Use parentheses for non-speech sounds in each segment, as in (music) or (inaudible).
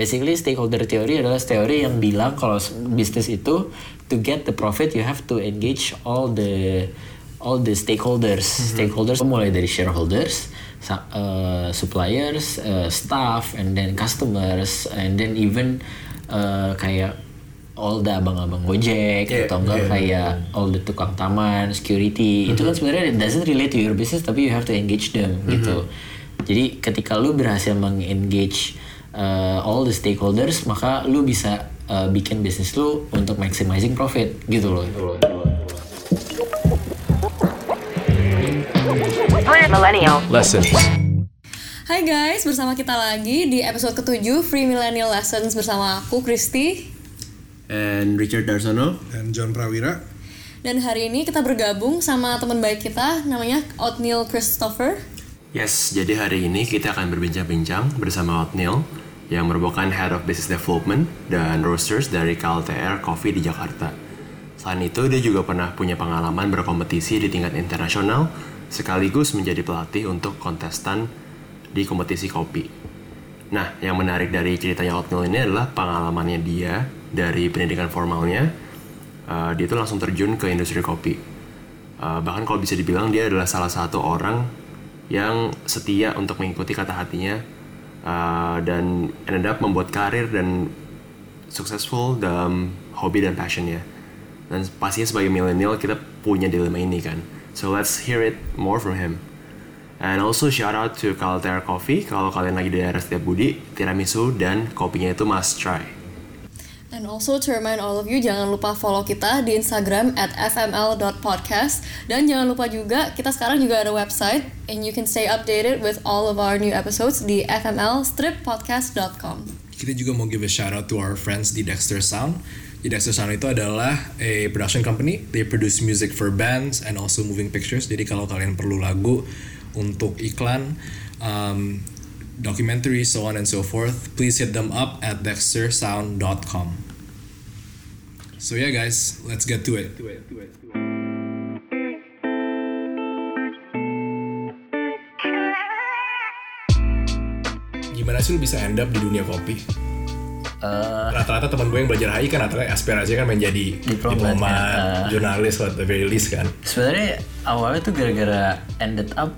basically stakeholder theory adalah teori yang bilang kalau bisnis itu to get the profit you have to engage all the all the stakeholders. Stakeholders mulai dari shareholders uh, suppliers uh, staff and then customers and then even uh, kayak all the abang-abang gojek Yeah, atau enggak yeah. kayak all the tukang taman security. Itu kan sebenarnya it doesn't relate to your business tapi you have to engage them gitu. Jadi ketika lu berhasil mengengage uh, all the stakeholders maka lu bisa uh, bikin bisnis lu untuk maximizing profit gitu loh Millennial. Lessons. Hai guys, bersama kita lagi di episode ketujuh Free Millennial Lessons bersama aku Kristi And Richard Darsono. dan John Prawira. dan hari ini kita bergabung sama teman baik kita namanya Oatmeal Christopher. Yes, jadi hari ini kita akan berbincang-bincang bersama Otniel yang merupakan Head of Business Development dan Roasters dari KLTR Coffee di Jakarta. Selain itu, dia juga pernah punya pengalaman berkompetisi di tingkat internasional sekaligus menjadi pelatih untuk kontestan di kompetisi kopi. Nah, yang menarik dari ceritanya Otniel ini adalah pengalamannya dia dari pendidikan formalnya. uh, dia itu langsung terjun ke industri kopi. Uh, bahkan kalau bisa dibilang dia adalah salah satu orang yang setia untuk mengikuti kata hatinya uh, dan ended up membuat karir dan successful dalam hobi dan passionnya. Dan pastinya sebagai milenial kita punya dilema ini kan. So let's hear it more from him. And also shout out to Calter Coffee kalau kalian lagi di daerah Setiabudi, tiramisu dan kopinya itu must try. And also to remind all of you jangan lupa follow kita di Instagram at fml.podcast dan jangan lupa juga kita sekarang juga ada website and you can stay updated with all of our new episodes di fmlstrippodcast.com. Kita juga mau give a shout out to our friends di Dexter Sound. Di Dexter Sound itu adalah a production company. They produce music for bands and also moving pictures. Jadi kalau kalian perlu lagu untuk iklan, um, documentary, so on and so forth, please hit them up at dextersound.com. So yeah guys, let's get to it. Gimana sih lu bisa end up di dunia kopi? Rata-rata teman gue yang belajar HI kan rata-rata aspirasinya kan menjadi Diplomat, diplomat, ya. jurnalis at the very least kan. sebenarnya awalnya tuh gara-gara ended up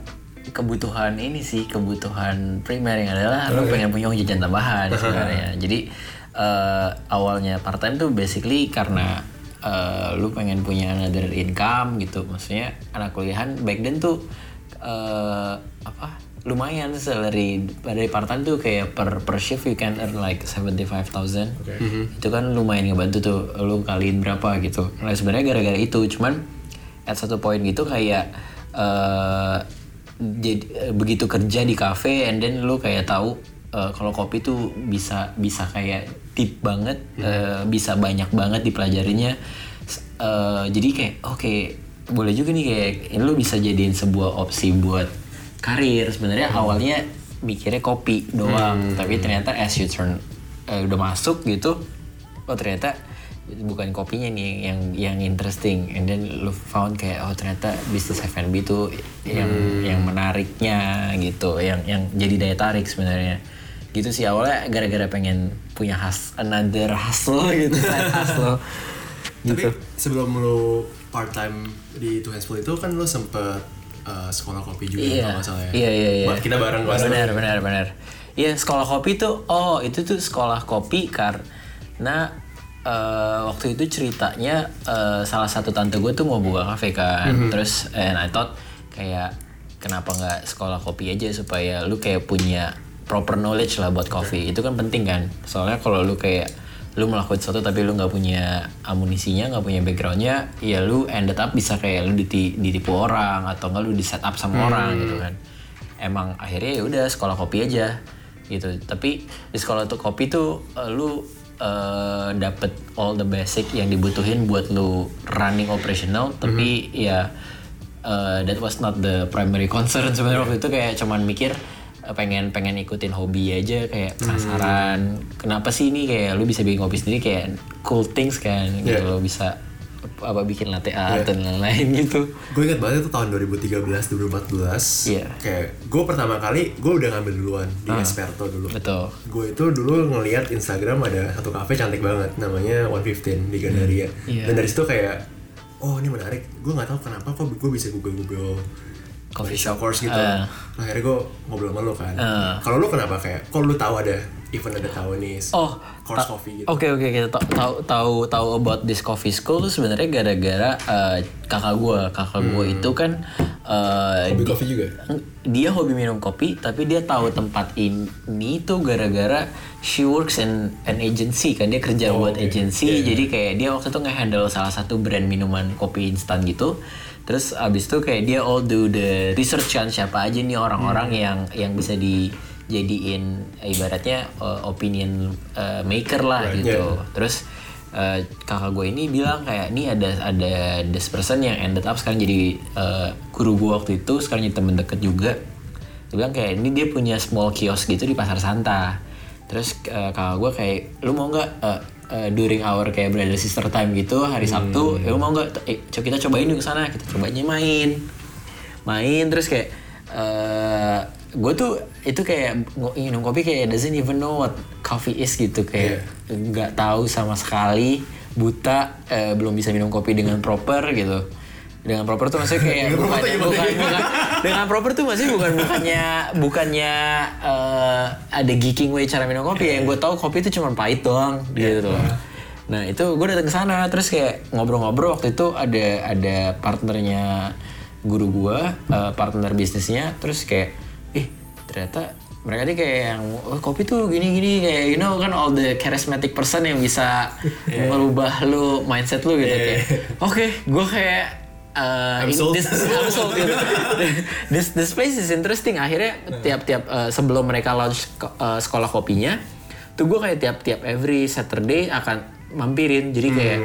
kebutuhan ini sih kebutuhan primer yang adalah lu pengen punya jajan tambahan (laughs) sebenarnya jadi eh, awalnya part time tuh basically karena eh, lu pengen punya another income gitu. Maksudnya anak kuliahan back then tuh eh, apa lumayan salary dari part time tuh kayak per per shift you can earn like 75,000 itu kan lumayan ngebantu tuh lu kaliin berapa gitu. Nah sebenarnya gara-gara itu cuman at satu poin gitu kayak eh jadi begitu kerja di cafe and then lu kayak tahu eh, kalau kopi tuh bisa bisa kayak deep banget eh, bisa banyak banget dipelajarinya. Eh, jadi kayak oke boleh juga nih kayak ini lu bisa jadiin sebuah opsi buat karir. Sebenarnya awalnya mikirnya kopi doang tapi ternyata as you turn eh, udah masuk gitu oh ternyata bukan kopinya nih yang yang interesting. And then lu found kayak oh ternyata bisnis F&B itu yang yang menariknya gitu yang yang jadi daya tarik sebenarnya gitu sih awalnya gara-gara pengen punya has another hustle gitu (laughs) side hustle gitu Tapi sebelum lu part time di Two Hands Full itu kan lu sempet uh, sekolah kopi juga Iya, kalau nggak salah ya. iya, iya, iya. Kita bareng kelas Benar, benar, benar. Iya, sekolah kopi tuh, oh itu tuh sekolah kopi karena eh, waktu itu ceritanya eh, salah satu tante gue tuh mau buka kafe kan, Mhm. terus and I thought kayak kenapa nggak sekolah kopi aja supaya lu kayak punya proper knowledge lah buat kopi, itu kan penting kan, soalnya kalau lu kayak lu melakukan sesuatu tapi lu nggak punya amunisinya nggak punya backgroundnya ya lu ended up bisa kayak lu diti- ditipu orang atau nggak lu di set up sama orang gitu kan. Emang akhirnya ya udah sekolah kopi aja gitu. Tapi di sekolah tuh kopi tuh eh, lu eh, dapet all the basic yang dibutuhin buat lu running operational tapi ya eh, that was not the primary concern (laughs) sebenarnya waktu itu. Kayak cuman mikir pengen pengen ikutin hobi aja kayak penasaran kenapa sih ini kayak lu bisa bikin kopi sendiri kayak cool things kan gitu Yeah. lo bisa apa bikin latte art dan lain-lain (laughs) gitu. Gue ingat banget itu tahun 2013 2014 Iya. kayak gue pertama kali gue udah ngambil duluan di Esperto dulu. Betul. Gue itu dulu ngeliat Instagram ada satu cafe cantik banget namanya 115 di Gandaria. Iya. dan dari situ kayak oh ini menarik. Gue nggak tahu kenapa kok gue bisa google google Coffee shop. course gitu. Ah. Nah, akhirnya gue ngobrol sama lo kan. Ah. kalau lo kenapa? Kayak kalau lo tahu ada event ada Taiwanese Oh, course coffee gitu? Oke oke kita ta- tahu tahu tahu about this coffee school tuh sebenarnya gara-gara eh, kakak gue kakak gue Hmm. itu kan eh, Hobi di- coffee juga? dia hobi minum kopi tapi dia tahu tempat ini tuh gara-gara she works in an agency kan. Dia kerja Oh, buat agency. Jadi kayak dia waktu itu nge-handle salah satu brand minuman kopi instan gitu terus abis itu kayak dia all do the research kan siapa aja nih orang-orang Hmm. yang yang bisa dijadiin ibaratnya uh, opinion uh, maker lah Right, gitu yeah. terus uh, kakak gue ini bilang kayak ini ada ada this person yang ended up sekarang jadi uh, guru gue waktu itu sekarang jadi temen deket juga dia bilang kayak ini dia punya small kios gitu di pasar Santa terus uh, kakak gue kayak lu mau nggak uh, uh, during our kayak brother sister time gitu hari Sabtu ya mau nggak? Eh, kita cobain yuk ke sana. Kita cobainnya main. Main terus kayak eh gue tuh itu kayak minum kopi kayak doesn't even know what coffee is gitu kayak nggak tahu sama sekali buta eh, belum bisa minum kopi dengan proper gitu dengan proper tuh maksudnya kayak bukan, bukan, bukan. Dengan proper tuh maksudnya bukan bukannya bukannya eh, ada geeking way cara minum kopi. Yang gue tahu kopi itu cuma pahit doang gitu loh Nah itu gue datang ke sana terus kayak ngobrol-ngobrol. Waktu itu ada ada partnernya guru gue, eh, partner bisnisnya. Terus kayak, ih ternyata mereka nih kayak yang oh, kopi tuh gini-gini kayak you know kan all the charismatic person yang bisa (laughs) merubah lu mindset lu gitu. Kayak, oke gue kayak uh, in- sold. this, I'm sold gitu. (laughs) this this place is interesting. Akhirnya tiap-tiap uh, sebelum mereka launch uh, sekolah kopinya tuh gue kayak tiap-tiap every Saturday akan mampirin. Jadi kayak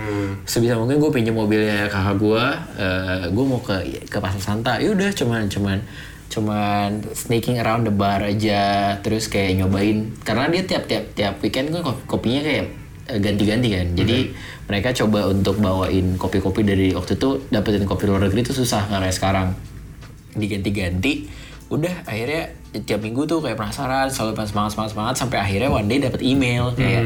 sebisa mungkin gue pinjam mobilnya kakak gue uh, gue mau ke ke pasar Santa. Yaudah cuman cuman cuman sneaking around the bar aja terus kayak nyobain. Karena dia tiap-tiap tiap weekend kan kopi- kopinya kayak ganti-ganti kan. Jadi mereka coba untuk bawain kopi-kopi dari waktu itu dapetin kopi luar negeri itu susah kayak sekarang. Diganti-ganti udah akhirnya tiap minggu tuh kayak penasaran selalu pas semangat semangat semangat sampai akhirnya one day dapet email kayak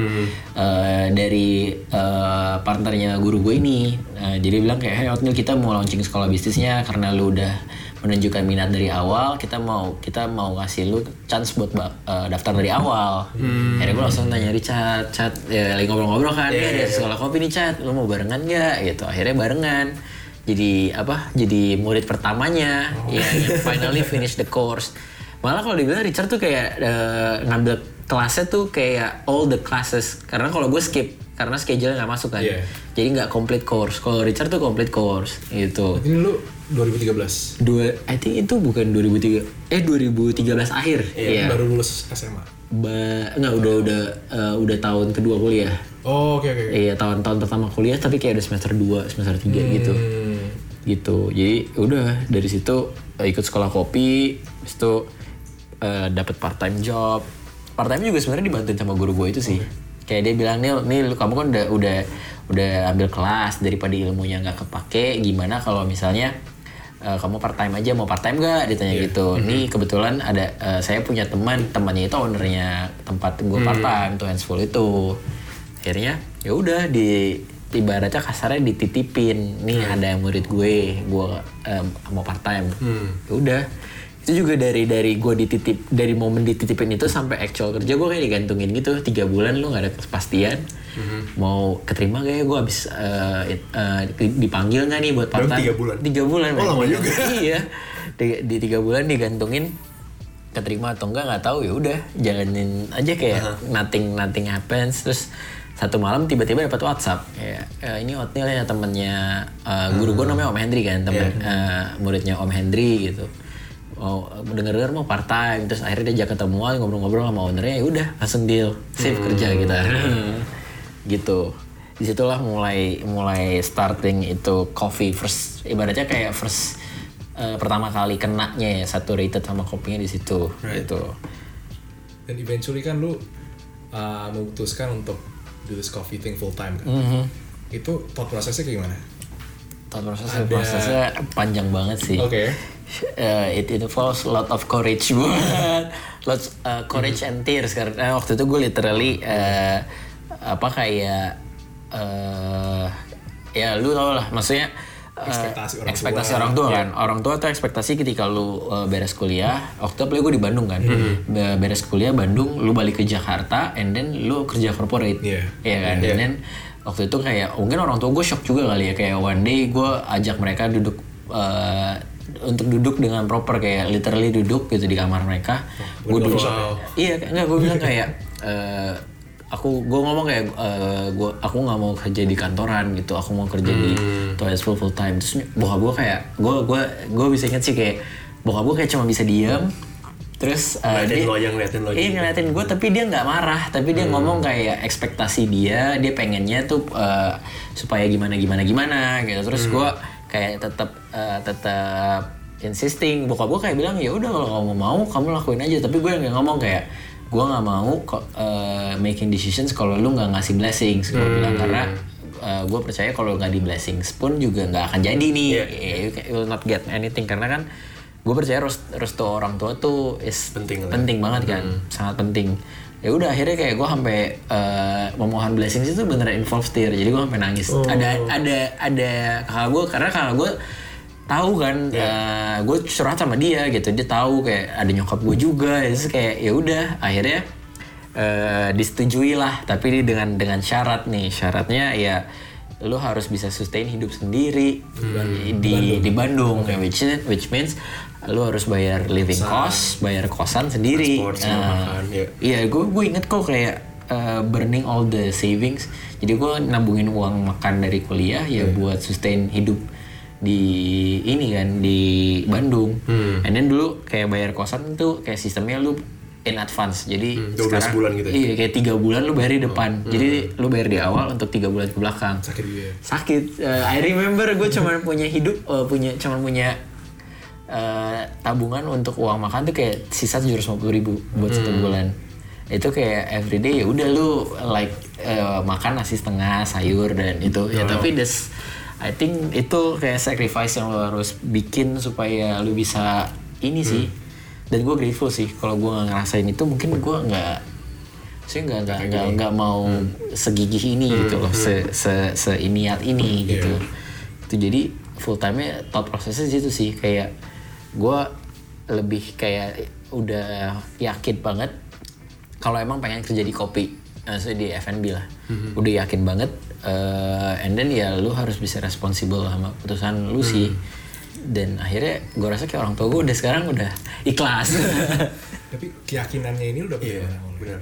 eh, dari eh, partnernya guru gue ini. Nah, jadi bilang kayak hey Otnil kita mau launching sekolah bisnisnya karena lu udah menunjukkan minat dari awal kita mau kita mau ngasih lu chance buat eh, daftar dari awal. Akhirnya gue langsung tanya Richard chat ya lagi ngobrol-ngobrol kan "Eh, ada sekolah kopi nih chat lu mau barengan gak gitu akhirnya barengan. Jadi apa jadi murid pertamanya ya, yang finally finish the course. Malah kalau dibilang Richard tuh kayak eh, ngambil kelasnya tuh kayak all the classes. Karena kalau gue skip karena schedule nggak masuk kan. Iya. jadi nggak complete course. Kalau Richard tuh complete course gitu. Ini lu 2013. dua I think itu bukan 2003 eh 2013 akhir iya Baru lulus SMA. ba nggak udah udah eh, udah tahun kedua kuliah Oh, oke oke. oke. Iya tahun-tahun pertama kuliah tapi kayak udah semester 2, semester 3 gitu. Hmm. Gitu. Jadi udah dari situ eh, ikut sekolah kopi, habis itu eh, dapat part time job. Part time juga sebenarnya dibantuin sama guru gue itu sih. Kayak dia bilang nih, nih lu- kamu kan udah udah udah ambil kelas daripada ilmunya nggak kepake, gimana kalau misalnya eh, kamu part time aja mau part time gak ditanya gitu. Nih kebetulan ada eh, saya punya teman, temannya itu ownernya tempat gue part time tuh handsful itu. Akhirnya ya udah di ibaratnya kasarnya dititipin. Nih ada murid gue gue em, mau part time ya udah. Itu juga dari dari gue dititip dari momen dititipin itu sampai actual kerja gue kayak digantungin gitu. Tiga bulan lu nggak ada kepastian mau keterima gak ya? Gue abis eh, it- eh, di- dipanggil nggak nih buat part time tiga bulan? tiga bulan Oh, lama juga. (laughs) iya. Di, di tiga bulan digantungin keterima atau enggak nggak tahu. Ya udah jalanin aja kayak nothing nothing happens. Terus satu malam tiba-tiba dapat WhatsApp. Kayak "Eh, ini Otnil ya temennya eh, guru gue namanya Om Hendri kan temen eh, muridnya Om Hendri gitu. Mau denger-denger mau part time terus akhirnya dia ajak ketemuan ngobrol-ngobrol sama ownernya ya udah langsung deal. Save kerja kita. gitu (laughs) di situlah mulai mulai starting itu coffee first ibaratnya kayak first eh, pertama kali kenanya ya satu rated sama kopinya di situ gitu Dan eventually kan lu uh, memutuskan untuk do this coffee thing full time kan. Mhm. Itu thought prosesnya kayak gimana? thought prosesnya prosesnya panjang banget sih Oke. Uh, it involves a lot of courage (laughs) buat lots uh, courage and tears karena waktu itu gue literally uh, apa kayak uh, ya lu tau lah maksudnya uh, Ekspektasi orang ekspektasi tua. orang tua kan. Orang tua tuh ekspektasi ketika lu uh, beres kuliah waktu itu gue di Bandung kan. Be- beres kuliah Bandung lu balik ke Jakarta and then lu kerja corporate. Iya. Iya kan? And then waktu itu kayak mungkin orang tua gue shock juga kali ya. Kayak one day gue ajak mereka duduk uh, untuk duduk dengan proper kayak literally duduk gitu di kamar mereka. Gue duduk. iya enggak gue bilang kayak eh, aku gue ngomong kayak eh, gue aku nggak mau kerja di kantoran gitu. Aku mau kerja di toilet full full time. Terus bokap gue kayak gue gue gue bisa inget sih kayak bokap gue kayak cuma bisa diam terus eh, Ngeliatin dia- lo aja, ngeliatin lo iya ngeliatin gue tapi dia nggak marah. Tapi dia ngomong kayak ekspektasi dia dia pengennya tuh eh, supaya gimana gimana gimana gitu. Terus gue kayak tetap eh, tetap insisting. Bokap gue kayak bilang ya udah kalau kamu mau kamu lakuin aja. Tapi gue yang ngomong kayak gue nggak mau kok eh, making decisions kalau lu nggak ngasih blessings gue bilang karena gue percaya kalau nggak di blessings pun juga nggak akan jadi nih. You ca- you will not get anything. Karena kan gue percaya rest- restu orang tua tuh is Penting lah. penting banget kan sangat penting. Ya udah akhirnya kayak gue sampai eh, memohon blessings itu beneran involve tear. Jadi gue sampai nangis. Ada ada ada kakak gue karena kakak gue tahu kan gue curhat sama dia gitu. Dia tahu kayak ada nyokap gue juga. Terus kayak ya udah. Akhirnya eh disetujui lah tapi ini dengan dengan syarat nih. Syaratnya ya lu harus bisa sustain hidup sendiri di di Bandung. Kayak which which means lu harus bayar living cost bayar kosan sendiri. Transport sama Nah, makan, ya. Iya, gue gue inget kok kayak uh, burning all the savings. Jadi gue nabungin uang makan dari kuliah ya buat sustain hidup di ini kan di Bandung. And then dulu kayak bayar kosan tuh kayak sistemnya lu in advance. Jadi 12 sekarang bulan gitu ya? Iya, kayak tiga bulan lu bayar di depan. Jadi lu bayar di awal untuk tiga bulan ke belakang. Sakit juga ya. Sakit. Uh, I remember gue cuma (laughs) punya hidup uh, punya cuma punya uh, tabungan untuk uang makan tuh kayak sisa tujuh ribu buat satu bulan itu kayak everyday ya udah lu like uh, makan nasi setengah sayur dan itu ya tapi das I think itu kayak sacrifice yang lo harus bikin supaya lu bisa ini sih. Dan gue grateful sih kalau gue nggak ngerasain itu. Mungkin gue nggak saya nggak nggak nggak nggak mau segigih ini gitu loh. Se se seiniat ini gitu. Itu jadi full time nya thought prosesnya di situ sih. Kayak gue lebih kayak udah yakin banget kalau emang pengen kerja di kopi maksudnya di F&B lah. Udah yakin banget eh, and then ya lu harus bisa responsible sama keputusan lu sih dan akhirnya gue rasa kayak orang tua gue udah sekarang udah ikhlas (laughs) Tapi keyakinannya ini udah Iya, bagaimana? benar.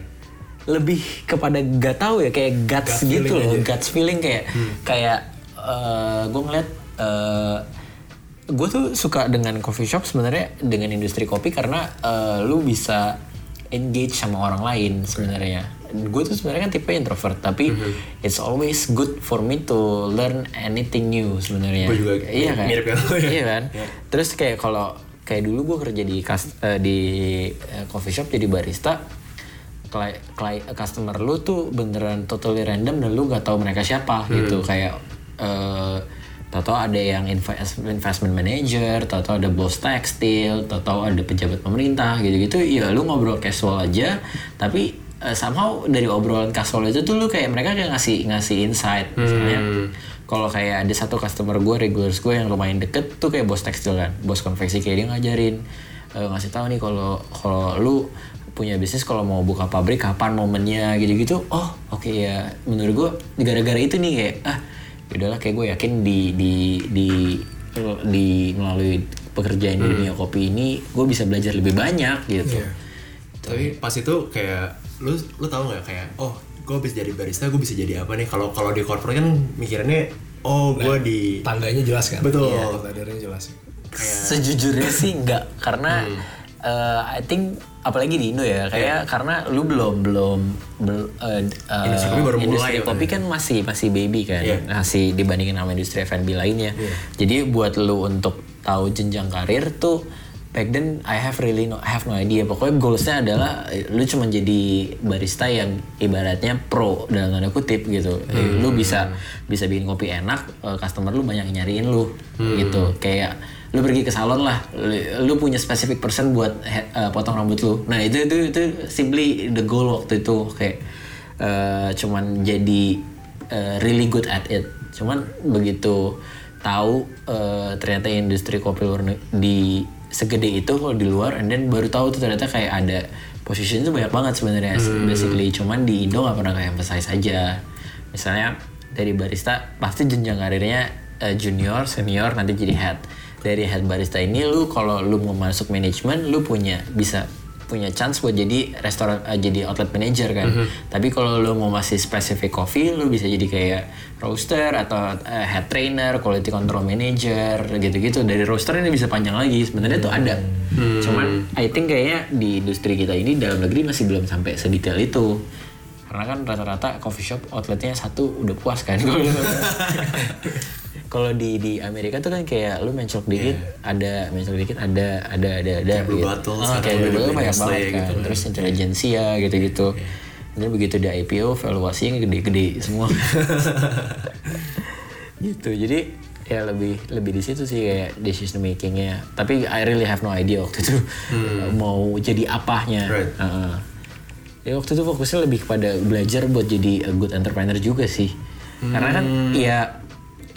lebih kepada gak tahu ya kayak guts Gut gitu loh aja. guts feeling kayak kayak gue ngeliat gue tuh suka dengan coffee shop sebenarnya dengan industri kopi karena eh, lu bisa engage sama orang lain sebenarnya gue tuh sebenarnya kan tipe introvert tapi it's always good for me to learn anything new sebenarnya. Juga iya kan? mirip ya. iya kan? Terus kayak kalau kayak dulu gue kerja di eh, di eh, coffee shop jadi barista cli- cli- customer lu tuh beneran totally random dan lu gak tahu mereka siapa gitu. Kayak eh tahu ada yang invest, investment manager, tahu ada bos tekstil, tahu ada pejabat pemerintah gitu-gitu. Ya lu ngobrol casual aja, tapi eh, somehow dari obrolan casual itu tuh lu kayak mereka kayak ngasih ngasih insight. Misalnya. Kalau kayak ada satu customer gue, regulars gue yang lumayan deket tuh kayak bos tekstil kan, bos konveksi kayak dia ngajarin eh, ngasih tahu nih kalau kalau lu punya bisnis kalau mau buka pabrik kapan momennya gitu-gitu. Oh oke ya. Menurut gue gara-gara itu nih kayak ah yaudahlah kayak gue yakin di di di di melalui pekerjaan di dunia kopi ini gue bisa belajar lebih banyak gitu. Iya. Tapi pas itu kayak lu lu tahu nggak kayak oh gue bisa jadi barista gue bisa jadi apa nih kalau kalau di corporate kan mikirannya oh gue di Tangganya jelas kan? Betul. Iya, Tadarnya jelas. sejujurnya (laughs) sih enggak karena eh, I think apalagi di Indo ya kayak karena lu belum belum bel- eh, eh, Industri kopi baru mulai industri kan kopi kan masih masih baby kan Iya. masih dibandingin sama industri F&B lainnya jadi buat lu untuk tahu jenjang karir tuh back then I have really no I have no idea. Pokoknya goalsnya adalah lu cuma jadi barista yang ibaratnya pro dalam tanda kutip gitu. Eh, lu bisa bisa bikin kopi enak eh, customer lu banyak nyariin lu gitu. Kayak lu pergi ke salon lah lu, lu punya specific person buat eh, potong rambut lu. Nah itu itu itu simply the goal waktu itu. Kayak eh, cuman jadi eh, really good at it. Cuman begitu tahu eh, ternyata industri kopi luar di segede itu kalau di luar and then baru tahu tuh ternyata kayak ada position itu banyak banget sebenarnya basically. Cuman di Indo nggak pernah kayak emphasize aja. Misalnya dari barista pasti jenjang karirnya eh, junior senior nanti jadi head. Dari head barista ini lu kalau lu mau masuk manajemen lu punya bisa punya chance buat jadi restoran eh, jadi outlet manager kan. Tapi kalau lu mau masih spesifik coffee, lu bisa jadi kayak roaster atau eh, head trainer, quality control manager gitu-gitu. Dari roaster ini bisa panjang lagi. Sebenarnya tuh ada. Cuman I think kayaknya di industri kita ini dalam negeri masih belum sampai sedetail itu. Karena kan rata-rata coffee shop outletnya satu udah puas kan. (laughs) Kalau di di Amerika tuh kan kayak lu mencok dikit ada mencok dikit ada ada ada ada Kayak gitu. Bottle, sekarang kayak dulu banyak banget kan. gitu. Terus intelijensia gitu-gitu. Dan begitu di IPO valuasinya gede-gede semua. (laughs) gitu. Jadi ya lebih lebih di situ sih kayak decision makingnya. Tapi I really have no idea waktu itu (laughs) mau jadi apanya. Right. Heeh. Ya waktu itu fokusnya lebih kepada belajar buat jadi a good entrepreneur juga sih. Karena kan ya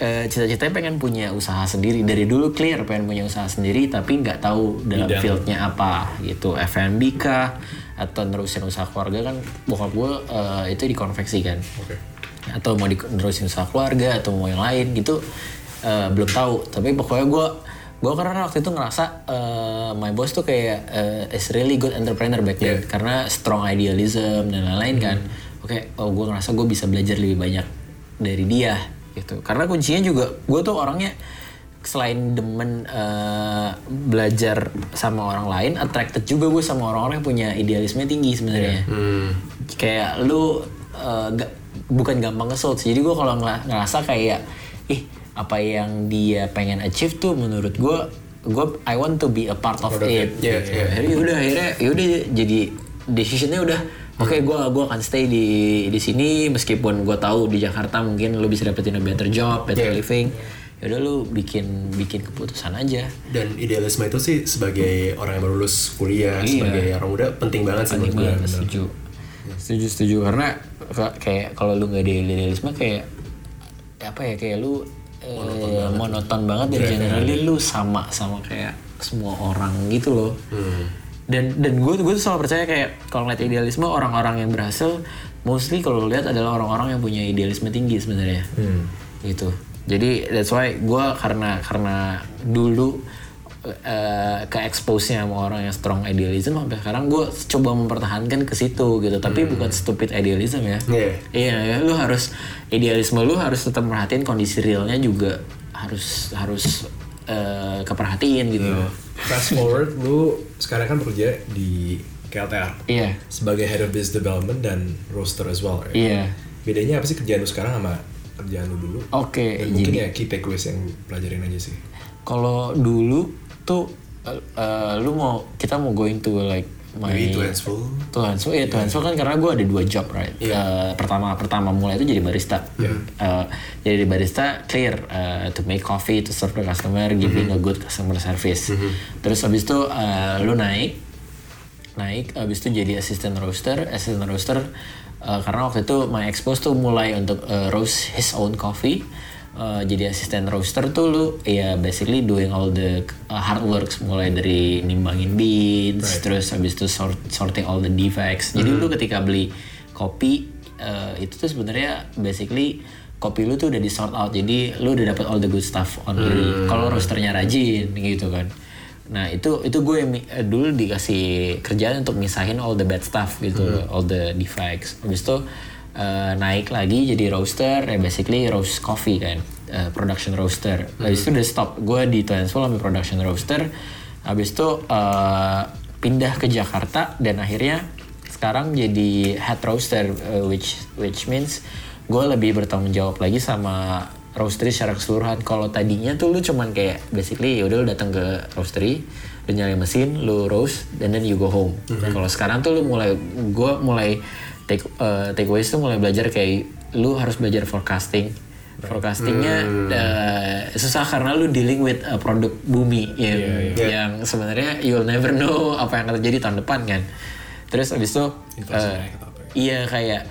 eh, cita-citanya pengen punya usaha sendiri. Dari dulu clear pengen punya usaha sendiri tapi nggak tahu dalam Bidang. fieldnya apa gitu. F&B kah atau nerusin usaha keluarga kan bokap gue eh, itu di konveksi kan. Oke. atau mau nerusin usaha keluarga atau mau yang lain gitu. Eh, belum tahu. Tapi pokoknya gue gue karena waktu itu ngerasa eh, my boss tuh kayak eh, is really good entrepreneur back then. Karena strong idealism dan lain-lain kan. Oke oh gue ngerasa gue bisa belajar lebih banyak dari dia gitu karena kuncinya juga gue tuh orangnya selain demen eh, belajar sama orang lain attracted juga gue sama orang-orang yang punya idealisme tinggi sebenarnya kayak lu eh, ga- bukan gampang kesel sih. jadi gue kalau ngerasa kayak ih apa yang dia pengen achieve tuh menurut gue gue I want to be a part of it Yeah, gitu. yeah. Akhirnya udah akhirnya yaudah jadi decisionnya udah oke gue gua akan stay di di sini meskipun gue tahu di Jakarta mungkin lu bisa dapetin a better job better Yeah. living yaudah lu bikin bikin keputusan aja Dan idealisme itu sih sebagai orang yang baru lulus kuliah, Iya. sebagai orang muda penting banget sih Penting gue. banget, setuju. Setuju, setuju. Karena ka- kayak kalau lu nggak ada idealisme kayak apa ya kayak lu eh, monoton banget dan generally lu sama sama kayak semua orang gitu loh. Dan dan gue gue tuh selalu percaya kayak kalau ngeliat idealisme orang-orang yang berhasil mostly kalau lihat adalah orang-orang yang punya idealisme tinggi sebenarnya. Gitu. Jadi that's why gue karena karena dulu eh, ke expose nya sama orang yang strong idealism sampai sekarang gue coba mempertahankan ke situ gitu tapi bukan stupid idealism ya Iya. iya ya, lu harus idealisme lu harus tetap merhatiin kondisi realnya juga harus harus eh, keperhatiin gitu Fast forward, lu sekarang kan bekerja di KLTR iya sebagai head of business development dan roaster as well, right? iya Bedanya apa sih kerjaan lu sekarang sama kerjaan lu dulu? oke Dan mungkin ya key takeaways yang pelajarin aja sih. kalau dulu tuh eh, lu mau kita mau going to like Maybe to Hansful. Tuhan so ya so kan karena gue ada dua job right? Eh, pertama pertama mulai itu jadi barista. Eh, jadi barista clear eh, to make coffee to serve the customer giving a good customer service. Terus habis itu eh, lu naik naik habis itu jadi assistant roaster. Assistant roaster eh, karena waktu itu my expose tuh mulai untuk eh, roast his own coffee Eh, jadi assistant roaster tuh lu ya basically doing all the uh, hard works mulai dari nimbangin beans terus habis itu sort, sorting all the defects. Jadi lu ketika beli kopi eh, itu tuh sebenarnya basically kopi lu tuh udah di sort out. Jadi lu udah dapat all the good stuff only kalau roasternya rajin gitu kan. Nah itu itu gue yang eh, dulu dikasih kerjaan untuk misahin all the bad stuff gitu, all the defects. Habis itu eh, naik lagi jadi roaster, ya basically roast coffee kan, eh, production roaster. Habis itu udah stop. Gue di Transworld ambil production roaster. Habis itu eh, pindah ke Jakarta dan akhirnya sekarang jadi head roaster, eh, which which means gue lebih bertanggung jawab lagi sama roastery secara keseluruhan. Kalau tadinya tuh lu cuman kayak basically ya udah lu datang ke roastery, lu nyalain mesin lu roast dan then you go home kalau sekarang tuh lu mulai gue mulai take uh, takeaways tuh mulai belajar kayak lu harus belajar forecasting. Forecastingnya uh, susah karena lu dealing with a produk bumi yang yang sebenarnya you'll never know apa yang akan terjadi tahun depan kan. Terus abis itu uh, ya? iya kayak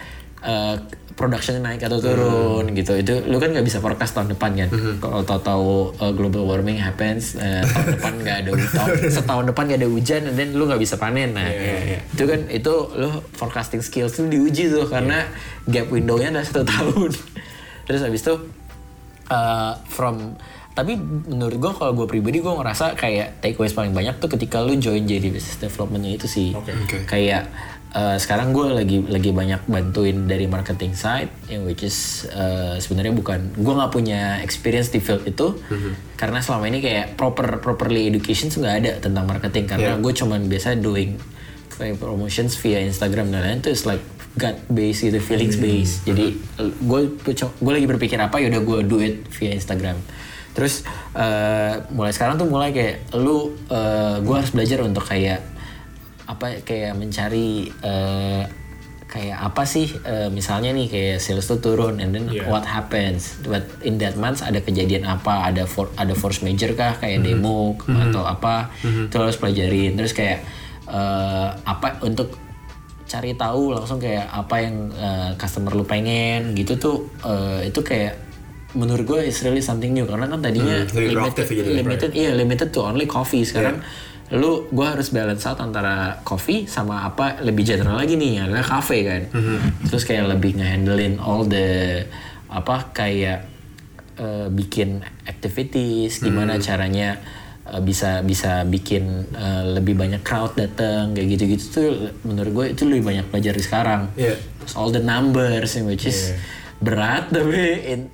uh, production naik atau turun gitu. Itu lu kan nggak bisa forecast tahun depan kan? Kalau tahu-tahu uh, global warming happens uh, tahun (laughs) depan nggak ada tahun, setahun depan nggak ada hujan dan lu nggak bisa panen. Nah itu kan itu lu forecasting skills tuh diuji tuh karena gap window-nya ada satu tahun. Terus habis itu uh, from tapi menurut gue kalau gue pribadi gue ngerasa kayak takeaways paling banyak tuh ketika lu join jadi business developmentnya itu sih. Oke. Oke. kayak uh, sekarang gue lagi lagi banyak bantuin dari marketing side yang which is uh, sebenarnya bukan gue nggak punya experience di field itu karena selama ini kayak proper properly education nggak ada tentang marketing karena gue cuman biasa doing kayak promotions via Instagram dan lain-lain tuh is like gut based gitu feelings based jadi gue gue lagi berpikir apa yaudah gue do it via Instagram. Terus uh, mulai sekarang tuh mulai kayak lu uh, gue harus belajar untuk kayak apa kayak mencari eh, kayak apa sih eh, misalnya nih kayak sales tuh turun and then Yeah. what happens? But in that month ada kejadian apa? Ada for, ada force major kah? Kayak demo atau apa? Itu harus pelajarin. Terus kayak eh, apa untuk cari tahu langsung kayak apa yang eh, customer lu pengen gitu tuh eh, itu kayak menurut gue is really something new. Karena kan tadinya Hmm, limited, proaktif ya jadinya, limited iya limited to only coffee. Sekarang lu gue harus balance out antara coffee sama apa lebih general lagi nih adalah cafe kan. Terus kayak lebih ngehandlein all the apa kayak eh, bikin activities gimana caranya eh, bisa bisa bikin eh, lebih banyak crowd datang kayak gitu-gitu tuh menurut gue itu lebih banyak belajar di sekarang. Iya. Terus all the numbers which is berat tapi in-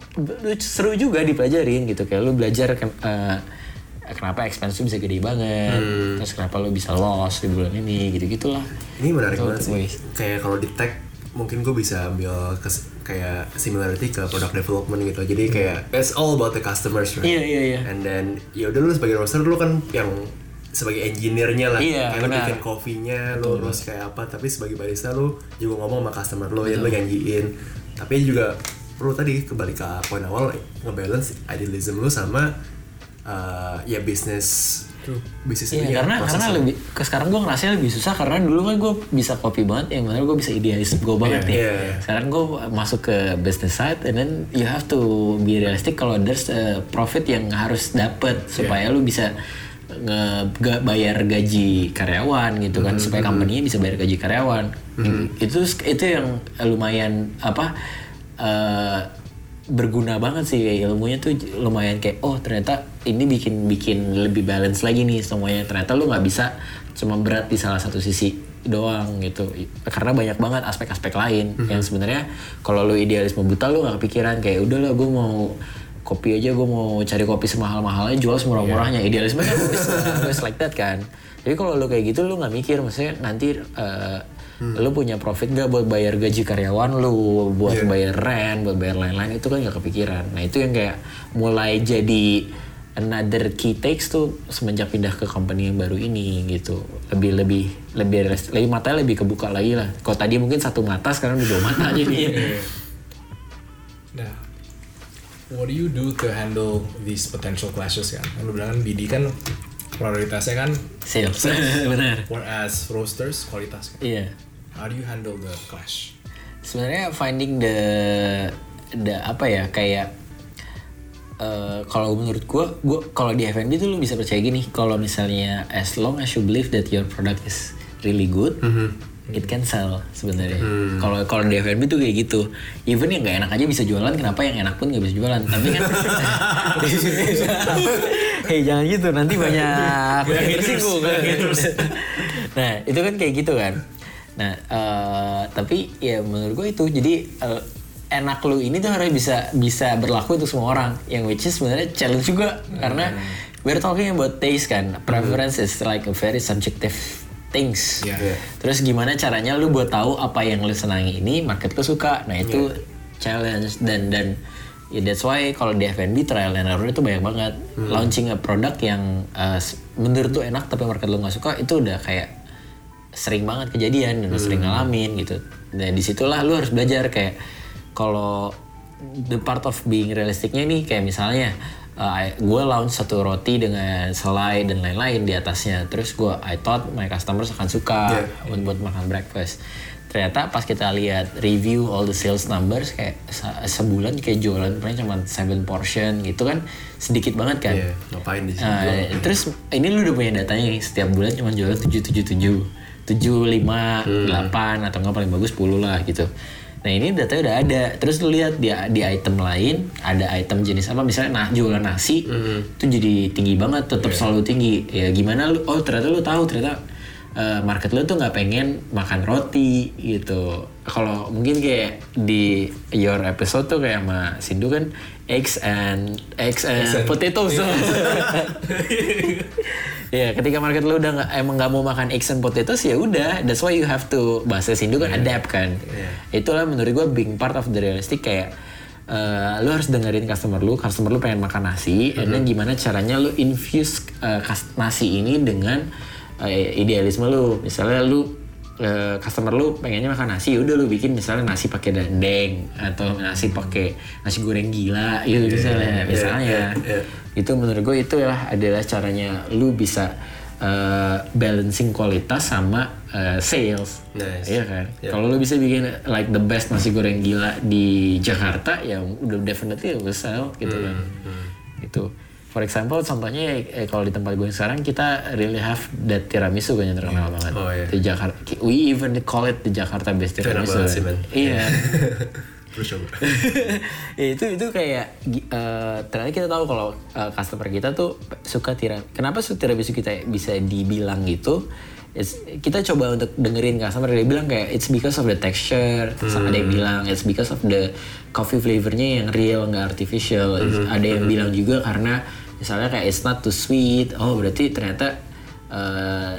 seru juga dipelajarin gitu. Kayak lu belajar eh, kenapa expense lu bisa gede banget terus kenapa lu bisa loss di bulan ini gitu gitulah Ini menarik banget sih. ways. Kayak kalau di tech mungkin gue bisa ambil kes- kayak similarity ke product development gitu. Jadi kayak it's all about the customers, right? iya iya iya And then ya udah lu sebagai roaster lu kan yang sebagai engineer-nya lah. Iya, kayak lu benar. bikin kopinya, lu roast kayak apa, tapi sebagai barista lu juga ngomong sama customer lu, ya lu nyanyiin. Tapi juga perlu tadi kembali ke poin awal ngebalance idealism lu sama uh, ya bisnis bisnis Iya, itunya, karena karena lu. lebih ke sekarang gue ngerasanya lebih susah karena dulu kan gue bisa copy banget yang mana gue bisa idealis gue banget nih. iya, iya. Sekarang gue masuk ke business side and then you have to be realistic kalau there's a profit yang harus dapet supaya lu bisa nge ga- bayar gaji karyawan gitu kan supaya company bisa bayar gaji karyawan. Itu itu yang lumayan apa eh, berguna banget sih kayak ilmunya tuh lumayan kayak oh ternyata ini bikin bikin lebih balance lagi nih semuanya. Ternyata lu nggak bisa cuma berat di salah satu sisi doang gitu. Karena banyak banget aspek-aspek lain yang sebenarnya kalau lu idealisme buta lu nggak kepikiran kayak udahlah gue mau kopi aja gue mau cari kopi semahal-mahalnya jual semurah-murahnya. Idealisme kan (laughs) like that kan. Jadi kalau lu kayak gitu lu nggak mikir. Maksudnya nanti eh, lu punya profit gak buat bayar gaji karyawan lu buat bayar rent buat bayar lain-lain itu kan gak kepikiran. Nah itu yang kayak mulai jadi another key takes tuh semenjak pindah ke company yang baru ini gitu. Lebih lebih lebih lebih matanya lebih kebuka lagi lah. Kalau tadi mungkin satu mata sekarang udah dua mata (laughs) jadi. Nah, what do you do to handle these potential clashes kan? Kan lu bilang kan BD kan prioritasnya kan sales. (laughs) Benar. Whereas roasters kualitas kan. iya How do you handle the clash? sebenarnya finding the the apa ya kayak eh, kalau menurut gua gua kalau di F&B tuh lu bisa percaya gini kalau misalnya as long as you believe that your product is really good it can sell sebenarnya. Kalau kalau di F&B tuh kayak gitu. Even yang nggak enak aja bisa jualan kenapa yang enak pun nggak bisa jualan? Tapi kan (laughs) hei jangan gitu nanti banyak yang tersinggung nah itu kan kayak gitu kan Nah, eh, tapi ya menurut gue itu jadi eh, enak lu ini tuh harus bisa bisa berlaku untuk semua orang. Yang which is sebenarnya challenge juga karena we're talking about taste kan. Preference is like a very subjective things. Iya. Iya. Terus gimana caranya lu buat tahu apa yang lu senangi ini market lu suka. Nah, itu challenge dan dan Ya that's why kalau di F&B trial and error itu banyak banget. Launching a product yang uh, menurut lu enak tapi market lu nggak suka itu udah kayak sering banget kejadian dan lu sering ngalamin gitu. Nah di situlah lu harus belajar kayak kalau the part of being realistiknya nih kayak misalnya gue launch satu roti dengan selai dan lain-lain di atasnya. Terus gue I thought my customers akan suka buat buat makan breakfast. Ternyata pas kita lihat review all the sales numbers kayak se- sebulan kayak jualan paling cuma 7 portion gitu kan sedikit banget kan. Iya, ngapain di sini? Nah, terus ini lu udah punya datanya nih setiap bulan cuma jualan 777 7 5 8 atau nggak paling bagus 10 lah gitu. Nah, ini datanya udah ada. Terus lu lihat di di item lain ada item jenis apa misalnya nah jualan nasi itu jadi tinggi banget tetap selalu tinggi. Ya gimana lu oh ternyata lu tahu ternyata eh, market lu tuh nggak pengen makan roti gitu. Kalau mungkin kayak di your episode tuh kayak sama Sindu kan eggs and eggs and, potatoes. tuh. (laughs) ya ketika market lu udah nggak emang nggak mau makan eggs and potatoes ya udah that's why you have to bahasa Sindu kan adapt kan. Itulah menurut gue being part of the realistic kayak eh, lu harus dengerin customer lu customer lu pengen makan nasi and then gimana caranya lu infuse kas- nasi ini dengan eh, idealisme lu. Misalnya lu eh, customer lu pengennya makan nasi udah lu bikin misalnya nasi pakai dendeng atau nasi pakai nasi goreng gila gitu misalnya. misalnya. itu menurut gue itu lah adalah caranya lu bisa eh, balancing kualitas sama eh, sales. Nice. iya kan? Kalau lu bisa bikin like the best nasi goreng gila di Jakarta ya udah definitely will sell gitu kan. itu for example contohnya eh, kalau di tempat gue sekarang kita really have that tiramisu kan yang terkenal banget Oh, iya. di Jakarta we even call it the Jakarta best tiramisu banget kan. sih, man. iya (laughs) Terus coba. (laughs) ya, itu itu kayak eh, ternyata kita tahu kalau eh, customer kita tuh suka tiramisu. Kenapa suka tiramisu kita bisa dibilang gitu? It's- kita coba untuk dengerin customer dia bilang kayak it's because of the texture. Terus ada yang bilang it's because of the coffee flavornya yang real nggak artificial. Ada yang bilang juga karena misalnya kayak it's not too sweet. Oh berarti ternyata eh,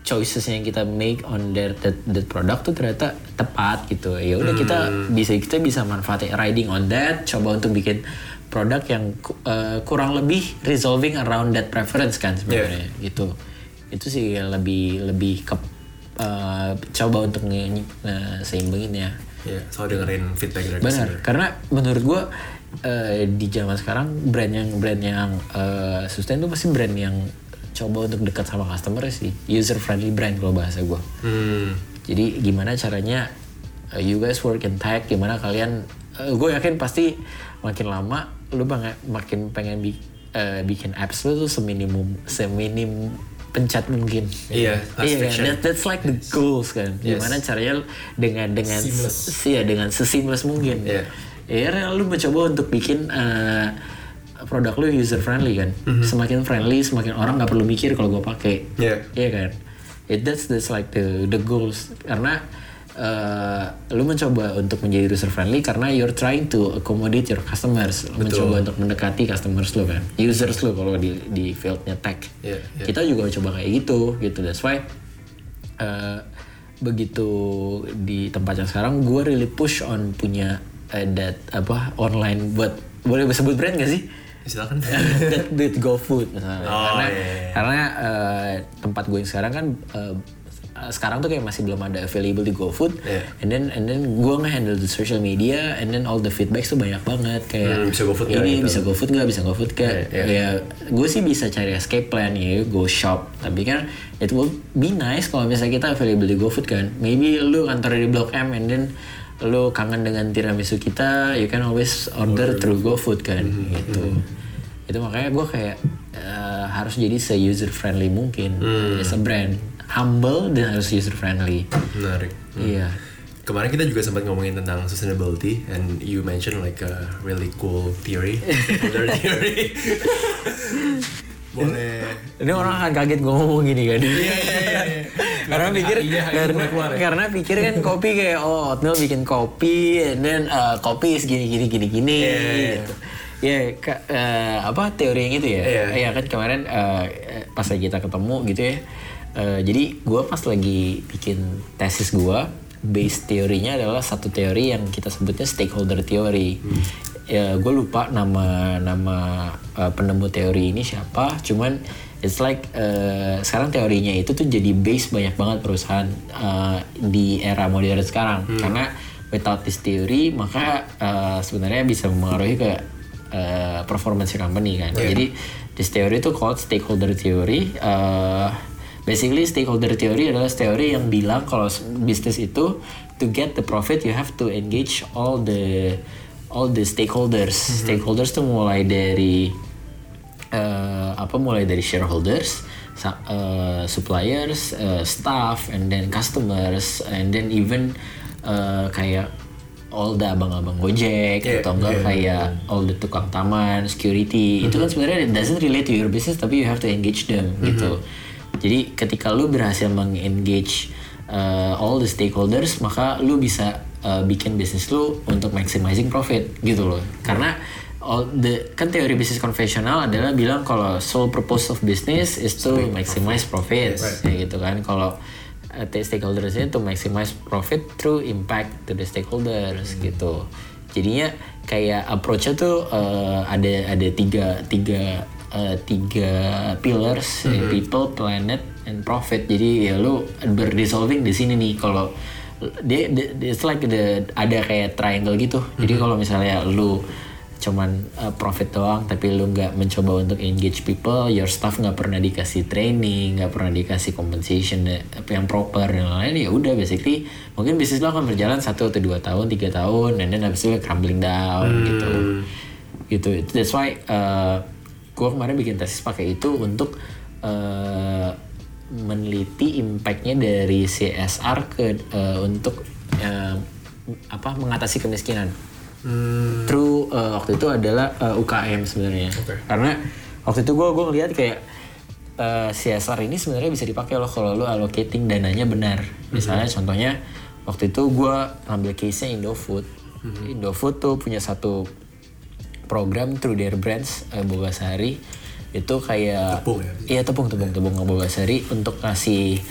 choices yang kita make on that that, that product tuh ternyata tepat gitu ya udah kita bisa kita bisa manfaatin riding on that coba untuk bikin produk yang eh, kurang lebih resolving around that preference kan sebenarnya gitu itu sih lebih lebih ke eh, coba untuk nge, nge- seimbangin ya Ya, soal dengerin feedback dari Benar, karena menurut gua eh, di zaman sekarang brand yang brand yang eh, sustain tuh pasti brand yang coba untuk dekat sama customer sih, user friendly brand kalau bahasa gua. Hmm. Jadi gimana caranya eh, you guys work in tech, gimana kalian, gue yakin pasti makin lama lu bang, makin pengen bi- eh, bikin apps lu tuh seminimum seminim pencet mungkin. Iya, fast iya fiction. That- that's like the goals kan. Gimana caranya dengan dengan Seamless. iya dengan seseamless mungkin. Iya. Ya lu mencoba untuk bikin eh, produk lu user friendly kan. Semakin friendly, semakin orang nggak perlu mikir kalau gue pakai. Iya. Iya kan. It that's that's like the the goals karena eh, lu mencoba untuk menjadi user friendly karena you're trying to accommodate your customers. Lu mencoba untuk mendekati customers lu kan. Users lu kalau di di fieldnya tech. Iya, iya. Kita juga coba kayak gitu gitu. That's why eh, begitu di tempat yang sekarang gue really push on punya eh, that apa online buat boleh sebut brand gak sih? Silakan. (laughs) that that GoFood misalnya. Oh, karena iya, iya. karena eh, tempat gue yang sekarang kan eh, sekarang tuh kayak masih belum ada available di GoFood. Iya. And then and then gue nge-handle the social media and then all the feedbacks tuh banyak banget. Kayak Hmm, bisa GoFood ini gitu? bisa GoFood nggak bisa GoFood nggak? Iya, ya gue sih bisa cari escape plan ya go shop. Tapi kan it will be nice kalau misalnya kita available di GoFood kan. Maybe lu kantor di Blok M and then lu kangen dengan tiramisu kita you can always order through GoFood kan Hmm, gitu. Itu makanya gue kayak eh, harus jadi se user friendly mungkin. Hmm. as a brand humble dan harus user friendly Menarik. iya Kemarin kita juga sempat ngomongin tentang sustainability and you mentioned like a really cool theory, (laughs) stakeholder theory. Boleh. Ini orang akan kaget gue ngomong gini kan. Iya iya iya. karena pikir Iya, karena, ya. karena pikir kan kopi kayak oh oatmeal bikin kopi and then uh, kopi segini gini gini gini gitu. Ya ka- eh, apa teori yang itu ya? Iya. Iya kan kemarin eh, eh, pas kita ketemu gitu ya. Eh, jadi gue pas lagi bikin tesis gue base teorinya adalah satu teori yang kita sebutnya stakeholder theory. ya gue lupa nama nama uh, penemu teori ini siapa cuman it's like uh, sekarang teorinya itu tuh jadi base banyak banget perusahaan uh, di era modern sekarang. Karena without this theory maka uh, sebenarnya bisa mempengaruhi ke uh, performance company kan. Jadi this theory itu called stakeholder theory uh, Basically stakeholder theory adalah teori yang bilang kalau bisnis itu to get the profit you have to engage all the all the stakeholders. Stakeholders tuh mulai dari eh, apa mulai dari shareholders, eh, suppliers, eh, staff, and then customers, and then even eh, kayak all the abang-abang Gojek atau enggak kayak all the tukang taman, security. Itu kan sebenarnya it doesn't relate to your business tapi you have to engage them gitu. Jadi ketika lu berhasil mengengage uh, all the stakeholders, maka lu bisa uh, bikin bisnis lu untuk maximizing profit gitu loh. Karena all the kan teori bisnis konvensional adalah bilang kalau sole purpose of business is to maximize profit, kayak gitu kan. Kalau uh, stakeholders itu maximize profit through impact to the stakeholders gitu. Jadinya kayak approach-nya tuh uh, ada ada tiga tiga uh, tiga pillars ya, people, planet, and profit. Jadi ya lu berdissolving di sini nih. Kalau dia, it's like the ada kayak triangle gitu. Jadi kalau misalnya lu cuman uh, profit doang tapi lu nggak mencoba untuk engage people your staff nggak pernah dikasih training nggak pernah dikasih compensation apa yang proper dan lain-lain ya udah basically mungkin bisnis lo akan berjalan satu atau dua tahun tiga tahun dan then habis itu crumbling down gitu. Gitu. That's why uh, gue kemarin bikin tesis pakai itu untuk uh, meneliti impactnya dari CSR ke uh, untuk uh, apa mengatasi kemiskinan True uh, waktu itu adalah uh, UKM sebenarnya. Karena waktu itu gue gue ngeliat kayak uh, CSR ini sebenarnya bisa dipakai loh kalau lo allocating dananya benar. Misalnya contohnya waktu itu gue ambil case-nya Indofood. Indofood tuh punya satu program through their brands uh, Bogasari itu kayak Tepung ya? Iya tepung tepung tepung Bogasari untuk kasih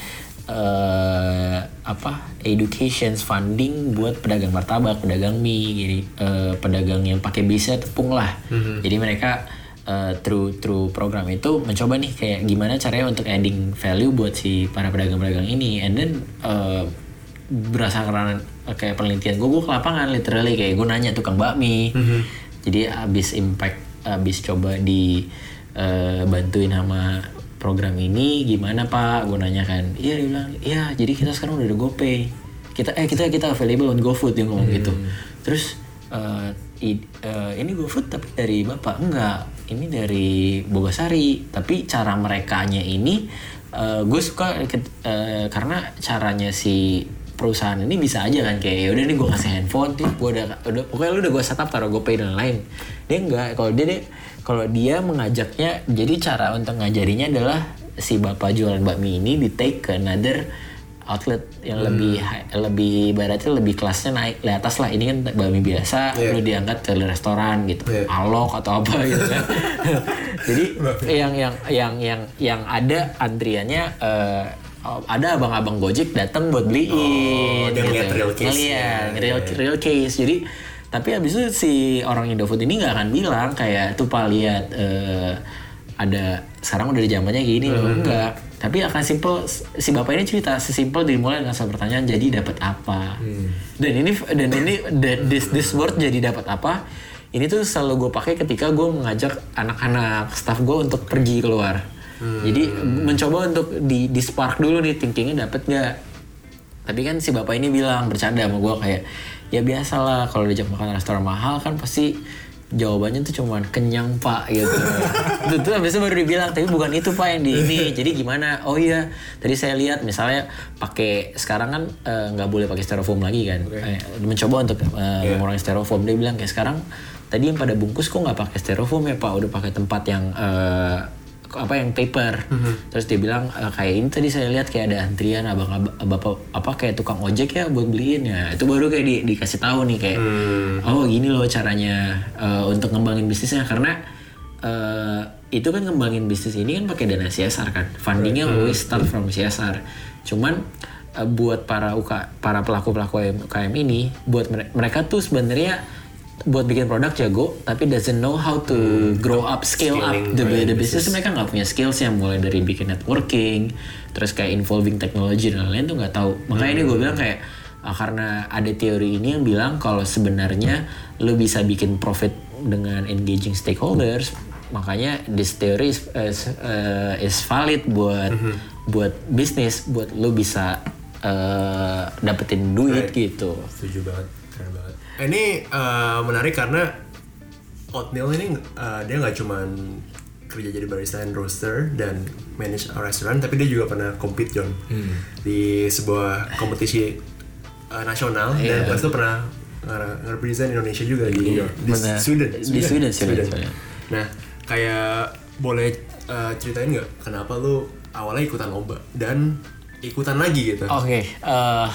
eh apa education funding buat pedagang martabak, pedagang mie, jadi eh, pedagang yang pakai bisa tepung lah. Jadi mereka eh, through through program itu mencoba nih kayak gimana caranya untuk adding value buat si para pedagang-pedagang ini, and then eh, berdasarkan kayak penelitian gue, gue ke lapangan literally kayak gue nanya tukang bakmi. Jadi abis impact, abis coba di eh, bantuin sama program ini gimana pak? Gue nanya kan. Iya dia bilang iya jadi kita sekarang udah ada GoPay. Kita eh kita kita available on GoFood dia ngomong gitu. Terus eh, i- eh, ini GoFood tapi dari bapak? Enggak. Ini dari Bogasari. Tapi cara merekanya ini gue suka eh, karena caranya si perusahaan ini bisa aja kan kayak ya udah nih gue kasih handphone tuh gue udah udah pokoknya lu udah gue setup taruh GoPay dan lain. Dia enggak. Kalau dia dia kalau dia mengajaknya jadi cara untuk ngajarinya adalah si bapak jualan bakmi ini di take ke another outlet yang lebih high- lebih ibaratnya lebih kelasnya naik di atas lah. Ini kan bakmi biasa lu diangkat ke restoran gitu. Alok atau apa gitu kan. (laughs) Jadi yang yang yang yang yang ada antriannya eh, oh, ada abang-abang Gojek datang buat beliin dia ngeliat real case-nya. Ngeliat, real, real case. Jadi tapi abis itu si orang Indofood ini nggak akan bilang kayak tuh pak lihat eh, ada sekarang udah di zamannya gini loh. Enggak tapi akan simple si bapak ini cerita sesimpel dimulai dengan satu pertanyaan jadi dapat apa? Dan ini dan ini the- this this word jadi dapat apa? Ini tuh selalu gue pakai ketika gue mengajak anak-anak staff gue untuk pergi keluar jadi mencoba untuk di, di spark dulu nih thinkingnya dapat nggak tapi kan si bapak ini bilang bercanda sama gue kayak ya biasalah kalau diajak makan restoran mahal kan pasti jawabannya tuh cuman kenyang pak gitu. (laughs) itu tuh habis itu baru dibilang tapi bukan itu pak yang di ini. Jadi gimana? Oh iya tadi saya lihat misalnya pakai sekarang kan eh, nggak boleh pakai styrofoam lagi kan. Eh, mencoba untuk eh, mengurangi styrofoam dia bilang kayak sekarang tadi yang pada bungkus kok nggak pakai styrofoam ya pak udah pakai tempat yang eh, apa yang paper. Terus dia bilang "Eh, kayak ini tadi saya lihat kayak ada antrian abang abang bapak apa kayak tukang ojek ya buat beliin ya. Itu baru kayak di, dikasih tahu nih kayak oh gini loh caranya eh, untuk ngembangin bisnisnya. Karena eh, itu kan ngembangin bisnis ini kan pakai dana CSR kan. Fundingnya always start from CSR cuman eh, buat para UK, para pelaku pelaku UKM ini buat mere- mereka tuh sebenarnya buat bikin produk jago tapi doesn't know how to grow up scale up the, right, the business. Mereka nggak punya skills yang mulai dari bikin networking terus kayak involving technology dan lain-lain tuh nggak tahu. Makanya ini gue bilang kayak ah, karena ada teori ini yang bilang kalau sebenarnya lo bisa bikin profit dengan engaging stakeholders makanya this theory is, is, uh, is valid buat buat bisnis buat lo bisa uh, dapetin duit gitu. Setuju banget, keren banget. Ini eh, menarik karena Oatmeal ini eh, dia nggak cuman kerja jadi barista and roaster dan manage a restaurant, tapi dia juga pernah compete John di sebuah kompetisi eh, nasional dan pas itu pernah nge-represent Indonesia juga di, di Benar. Sweden. Di Sweden, Sweden, Sweden. Nah, kayak boleh eh, ceritain nggak kenapa lu awalnya ikutan lomba dan ikutan lagi gitu? Oke, eh,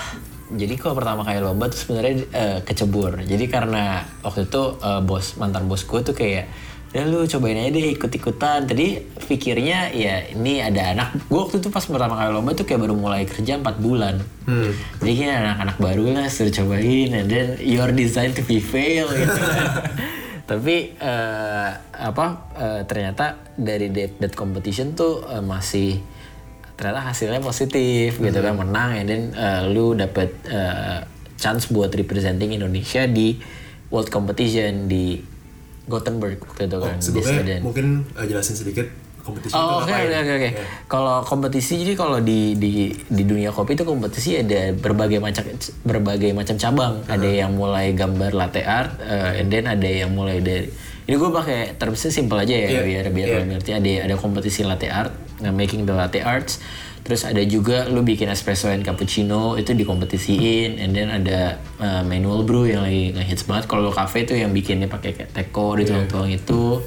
jadi kalau pertama kali lomba tuh sebenarnya eh, kecebur. Jadi karena waktu itu eh, bos mantan bos gue tuh kayak, ya lu cobain aja deh ikut-ikutan. Tadi pikirnya ya ini ada anak. Gue waktu itu pas pertama kali lomba tuh kayak baru mulai kerja 4 bulan. Jadi kayak anak-anak baru lah suruh cobain, and then you're designed to be fail gitu kan. (laughs) Tapi eh, apa eh, ternyata dari that, that competition tuh eh, masih ternyata hasilnya positif gitu kan menang and then uh, lu dapet uh, chance buat representing Indonesia di world competition di Gothenburg waktu itu kan Sebelumnya mungkin eh, jelasin sedikit kompetisi itu Oh oke ngapain? oke oke oke. Ya. Kalau kompetisi jadi kalau di di di dunia kopi itu kompetisi ada berbagai macam berbagai macam cabang. Ada yang mulai gambar latte art, uh, and then ada yang mulai dari ini gue pakai termsnya simple aja ya Iya, biar biar lo ngerti. Ada ada kompetisi latte art, making the latte arts. Terus ada juga lu bikin espresso and cappuccino itu dikompetisiin, and then ada uh, manual brew yang lagi ngehits banget. Kalau cafe tuh yang bikinnya pakai kayak teko dituang-tuang itu.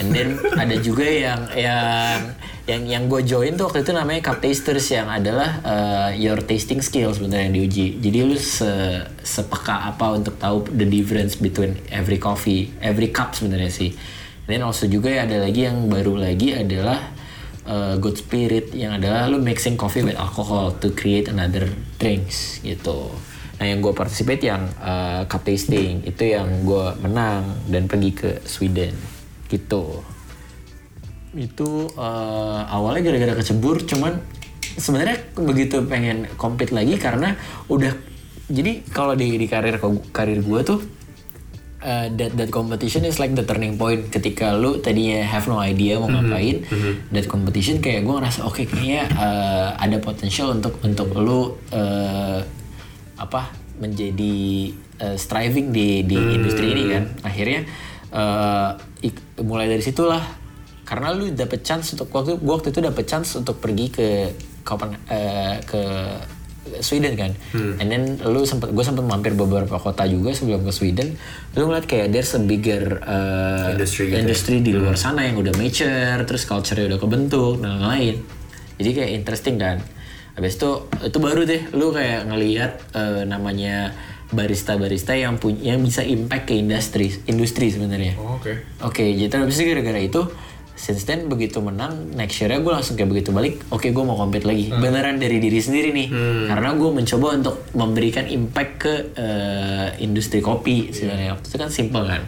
And then ada juga yang yang yang yang gue join tuh waktu itu namanya cup tasters yang adalah uh, your tasting skills sebenarnya yang diuji. Jadi lu se sepeka apa untuk tahu the difference between every coffee, every cup sebenarnya sih. And then also juga ada lagi yang baru lagi adalah uh, good spirit yang adalah lu mixing coffee with alcohol to create another drinks gitu. Nah yang gue participate yang uh, cup tasting itu yang gue menang dan pergi ke Sweden gitu. Itu uh, awalnya gara-gara kecebur cuman sebenarnya begitu pengen compete lagi karena udah jadi kalau di di karir karir gue tuh uh, that that competition is like the turning point ketika lu tadinya have no idea mau ngapain. That competition kayak gue ngerasa oke kayaknya uh, ada potensial untuk untuk lu uh, apa menjadi uh, striving di di industri ini kan. Akhirnya uh, ik- mulai dari situlah karena lu dapet chance untuk waktu gua waktu itu dapet chance untuk pergi ke Kopen eh, ke Sweden kan, and then lu sempet gue sempet mampir beberapa kota juga sebelum ke Sweden, lu ngeliat kayak there's a bigger eh, Industry gitu ya. industry di luar sana yang udah mature, terus culture-nya udah kebentuk dan lain-lain. Jadi kayak interesting kan. Habis itu itu baru deh lu kayak ngelihat eh, namanya barista-barista yang punya yang bisa impact ke industri industri sebenarnya. Oh, oke. Oke, jadi habis itu gara-gara itu since then begitu menang next year gue langsung kayak begitu balik oke gue mau compete lagi. Beneran dari diri sendiri nih. Karena gue mencoba untuk memberikan impact ke eh, industri kopi sebenarnya. Waktu itu kan simple kan?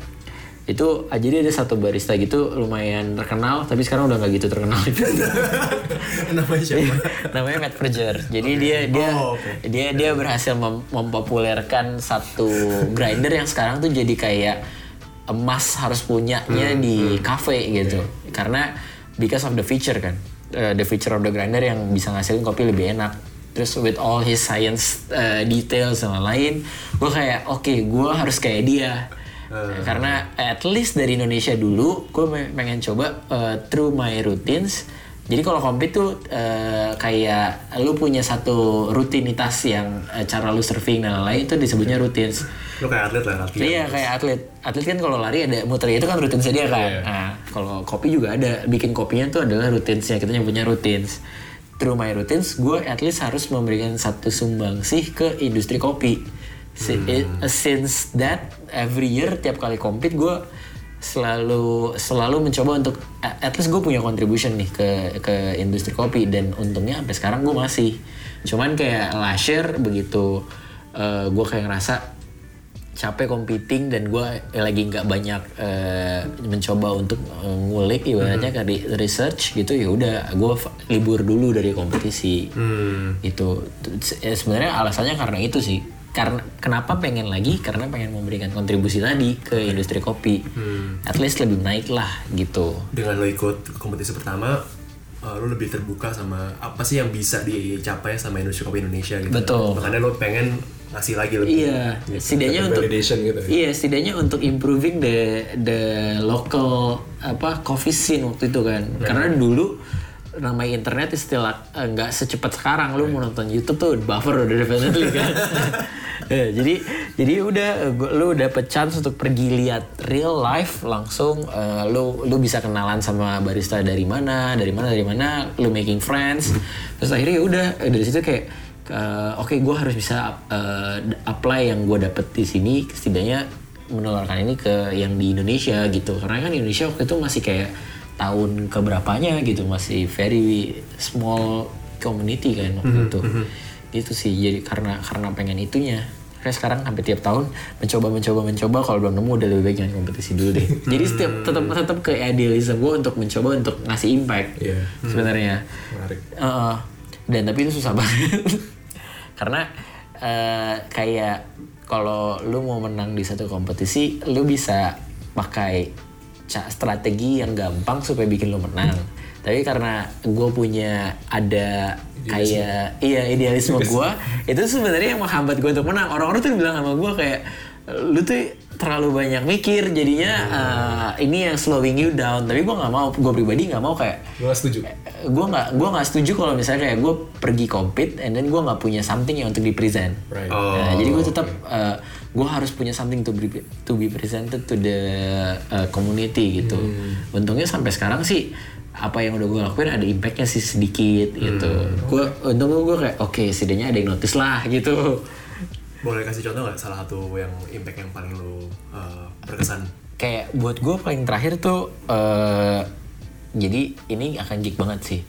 Itu ah, jadi ada satu barista gitu lumayan terkenal tapi sekarang udah nggak gitu terkenal. (laughs) Namanya siapa? (laughs) namanya Matt Berger. Jadi dia dia Oh, oke. dia dia berhasil mem- mempopulerkan satu grinder yang sekarang tuh jadi kayak emas harus punyanya Hmm, di cafe gitu. Karena because of the feature kan. Uh, the feature of the grinder yang bisa ngasilin kopi lebih enak. Terus with all his science uh, details dan lain-lain, gue kayak oke, gue harus kayak dia. Hmm. Karena at least dari Indonesia dulu, gue pengen coba uh, through my routines. Jadi kalau compete tuh uh, kayak lu punya satu rutinitas yang uh, cara lu surfing dan lain-lain itu disebutnya routines. Lu kayak atlet lah latihan. Iya kayak atlet. Atlet kan kalau lari ada muter itu kan rutinsnya dia kan. Nah kalau kopi juga ada. Bikin kopinya tuh adalah rutinsnya. Kita nyebutnya rutins. Through my routines, gue at least harus memberikan satu sumbang sih ke industri kopi. Si- eh, Since that every year tiap kali compete gue selalu selalu mencoba untuk at least gue punya contribution nih ke ke industri kopi dan untungnya sampai sekarang gue masih cuman kayak last year begitu gue kayak ngerasa capek competing dan gue lagi nggak banyak eh, mencoba untuk eh, ngulik ibaratnya Hmm. mm research gitu ya udah gue libur dulu dari kompetisi Hmm. itu sebenarnya alasannya karena itu sih karena kenapa pengen lagi karena pengen memberikan kontribusi tadi ke industri kopi Hmm. at least lebih naik lah gitu Dengan lo ikut kompetisi pertama, uh, lo lebih terbuka sama apa sih yang bisa dicapai sama industri kopi Indonesia gitu. Betul. Makanya lo pengen ngasih lagi lebih. Iya, setidaknya untuk gitu ya. Iya, setidaknya untuk improving the the local apa coffee scene waktu itu kan. Karena dulu namanya internet istilah eh, nggak secepat sekarang. Lu mau nonton YouTube tuh buffer udah definitely kan. (laughs) (laughs) Eh, jadi jadi udah gua- lu dapet chance untuk pergi lihat real life langsung eh, lu lu bisa kenalan sama barista dari mana dari mana dari mana lu making friends. Terus akhirnya ya udah eh, dari situ kayak eh, oke gue harus bisa d- apply yang gue dapet di sini setidaknya menularkan ini ke yang di Indonesia gitu. Karena kan Indonesia waktu itu masih kayak tahun keberapanya gitu masih very small community kan waktu itu. gitu sih jadi karena karena pengen itunya. Kayak sekarang hampir tiap tahun mencoba mencoba mencoba kalau belum nemu udah lebih baik jangan kompetisi dulu deh. (laughs) Jadi setiap tetap tetap ke idealism gue untuk mencoba untuk ngasih impact Iya. sebenarnya. Menarik. Heeh. dan tapi itu susah (laughs) banget. Karena eh, kayak kalau lu mau menang di satu kompetisi lu bisa pakai strategi yang gampang supaya bikin lu menang. Tapi karena gue punya ada kayak iya idealisme gue itu sebenarnya yang menghambat gue untuk menang. Orang-orang tuh bilang sama gue kayak lu tuh terlalu banyak mikir jadinya eh, ini yang slowing you down. Tapi gue nggak mau gue pribadi nggak mau kayak Gue setuju. gue nggak gue nggak setuju kalau misalnya kayak gue pergi compete and then gue nggak punya something yang untuk di present. Right. Oh, Nah, jadi gue tetap gue harus punya something to be to be presented to the uh, community gitu. Untungnya sampai sekarang sih apa yang udah gue lakuin ada impactnya sih sedikit gitu. Gue untung gue kayak oke setidaknya ada yang notice lah gitu. Boleh kasih contoh nggak salah satu yang impact yang paling lo uh, berkesan? kayak buat gue paling terakhir tuh eh jadi ini akan geek banget sih.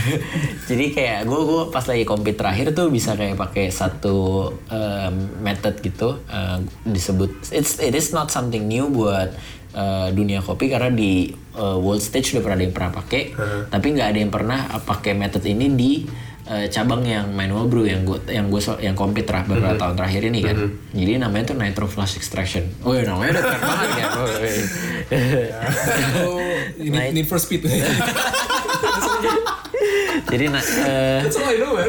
(laughs) Jadi kayak gue gue pas lagi compete terakhir tuh bisa kayak pakai satu em, method gitu eh, disebut it's it is not something new buat eh, dunia kopi karena di eh, world stage udah pernah ada yang pernah pakai. Tapi nggak ada yang pernah pakai method ini di eh, cabang yang manual brew yang gue yang gue yang compete terakhir beberapa tahun terakhir ini kan. Jadi namanya tuh nitro flash extraction. Oh ya namanya udah keren banget kan oh, (laughs) (laughs) ini need for speed. (laughs) jadi nah eh, man.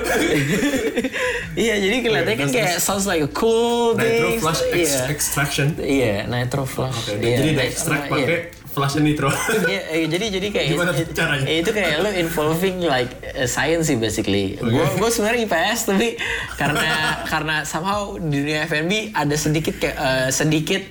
iya jadi kelihatannya kan kayak sounds like a cool Nitro thing flash ex- extraction. iya nitro flash. Oke, Iya, jadi diekstrak iya. pakai flash nitro. (laughs) Iya, eh, jadi jadi kayak Gimana it- caranya? eh, itu kayak lo involving like uh, science sih basically. Gue gue sebenarnya IPS tapi karena karena somehow di dunia F&B ada sedikit kayak eh, sedikit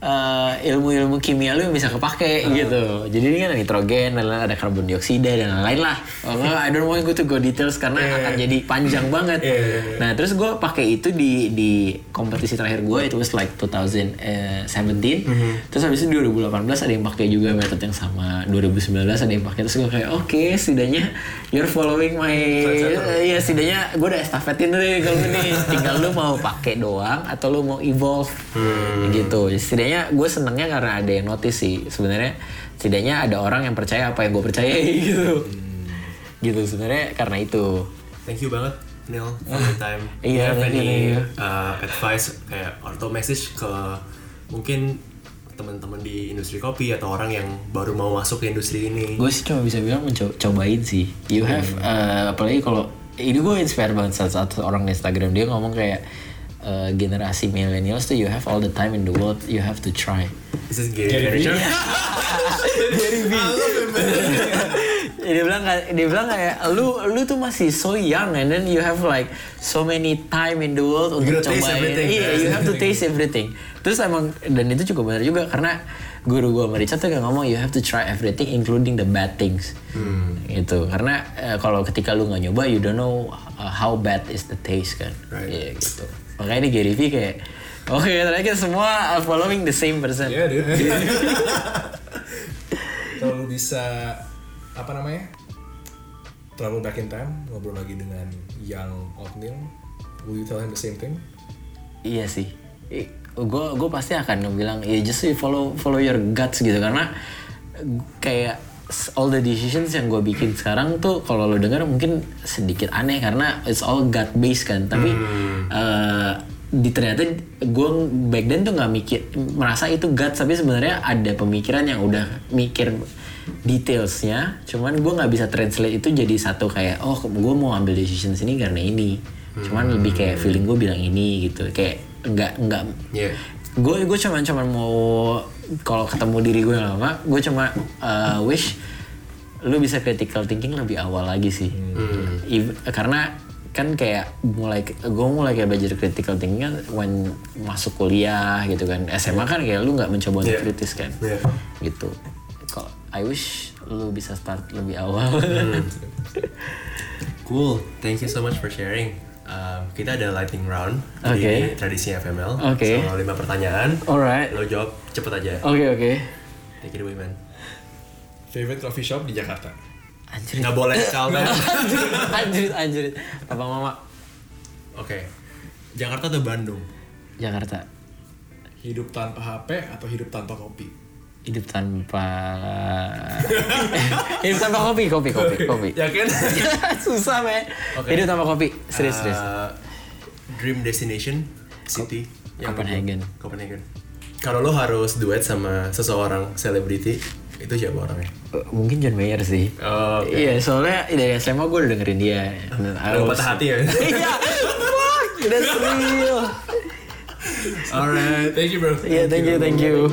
eh, ilmu-ilmu kimia lu yang bisa kepake Ah. gitu. Jadi ini kan ada nitrogen, dan lain-lain, ada karbon dioksida dan lain-lain lah. Oh, I don't want go to go details karena akan jadi panjang (laughs) banget. Iya, iya, iya. Nah terus gue pakai itu di di kompetisi terakhir gue itu was like 2017. Mhm. Terus habis itu 2018 ada yang pakai juga metode yang sama. 2019 ada yang pakai terus gue kayak oke setidaknya you're following my eh, Iya setidaknya gue udah estafetin deh kalau ini (laughs) tinggal lu mau pakai doang atau lu mau evolve Hmm. gitu. Setidaknya gue senengnya karena ada yang notice sih sebenarnya. Setidaknya ada orang yang percaya apa yang gue percayai (laughs) gitu. Gitu sebenarnya karena itu. Thank you banget Neil for your (laughs) time. Iya, have any you. uh, advice kayak atau message ke mungkin teman-teman di industri kopi atau orang yang baru mau masuk ke industri ini? gue sih cuma bisa bilang menco- cobain sih you have uh, apalagi kalau ini gue inspire banget salah satu orang di Instagram dia ngomong kayak uh, generasi millennials tuh you have all the time in the world you have to try. This is Gary Vaynerchuk. (laughs) (laughs) dia bilang kayak- dia bilang kayak lu lu tuh masih so young and then you have like so many time in the world untuk cobain. everything, iya ya. you have to taste everything. Terus emang dan itu juga benar juga karena guru gua sama Richard tuh kayak ngomong you have to try everything including the bad things. Gitu. Karena eh, kalau ketika lu nggak nyoba you don't know uh, how bad is the taste kan? Right. Iya gitu makanya ini Gary Vee kayak oke ternyata kita semua are following the same person Iya, dude. (laughs) Kalau bisa apa namanya? Travel back in time, ngobrol lagi dengan young Oatmeal, will you tell him the same thing? Iya sih. Gue gue pasti akan bilang ya just follow follow your guts gitu karena kayak all the decisions yang gue bikin sekarang tuh kalau lo denger mungkin sedikit aneh karena it's all gut based kan. Tapi eh, di ternyata gue back then tuh nggak mikir merasa itu gut tapi sebenarnya ada pemikiran yang udah mikir detailsnya. Cuman gue nggak bisa translate itu jadi satu kayak oh gue mau ambil decision sini karena ini. Cuman lebih kayak feeling gue bilang ini gitu. Kayak nggak nggak Iya. Gue gue cuman cuman mau kalau ketemu diri gue yang lama gue cuma uh, wish lu bisa critical thinking lebih awal lagi sih. Ev- karena kan kayak mulai gue mulai kayak belajar critical thinking kan when masuk kuliah gitu kan. SMA kan kayak lu nggak mencoba untuk Iya. kritis kan. Iya. gitu. Kalau I wish lu bisa start lebih awal. (laughs) Cool, thank you so much for sharing. Um, kita ada lightning round. Jadi Oke. Ini tradisinya FML. Oke. So, lima pertanyaan. alright Lo jawab cepet aja. oke oke Take it away, man. Favorite coffee shop di Jakarta? anjir Nggak boleh kalben. (laughs) anjir anjir papa mama Oke. Jakarta atau Bandung? Jakarta Hidup tanpa HP atau hidup tanpa kopi? Hidup tanpa (laughs) hidup tanpa kopi kopi kopi kopi Yakin? (laughs) susah men Oke. hidup tanpa kopi serius serius Uh, dream destination city yang Copenhagen. kedua. Copenhagen. Kalau lo harus duet sama seseorang selebriti, itu siapa orangnya? Eh, mungkin John Mayer sih Oh, oke. iya soalnya dari SMA gue udah dengerin dia Lo was- patah hati ya? iya fuck that's real Alright, thank you bro. iya thank you thank you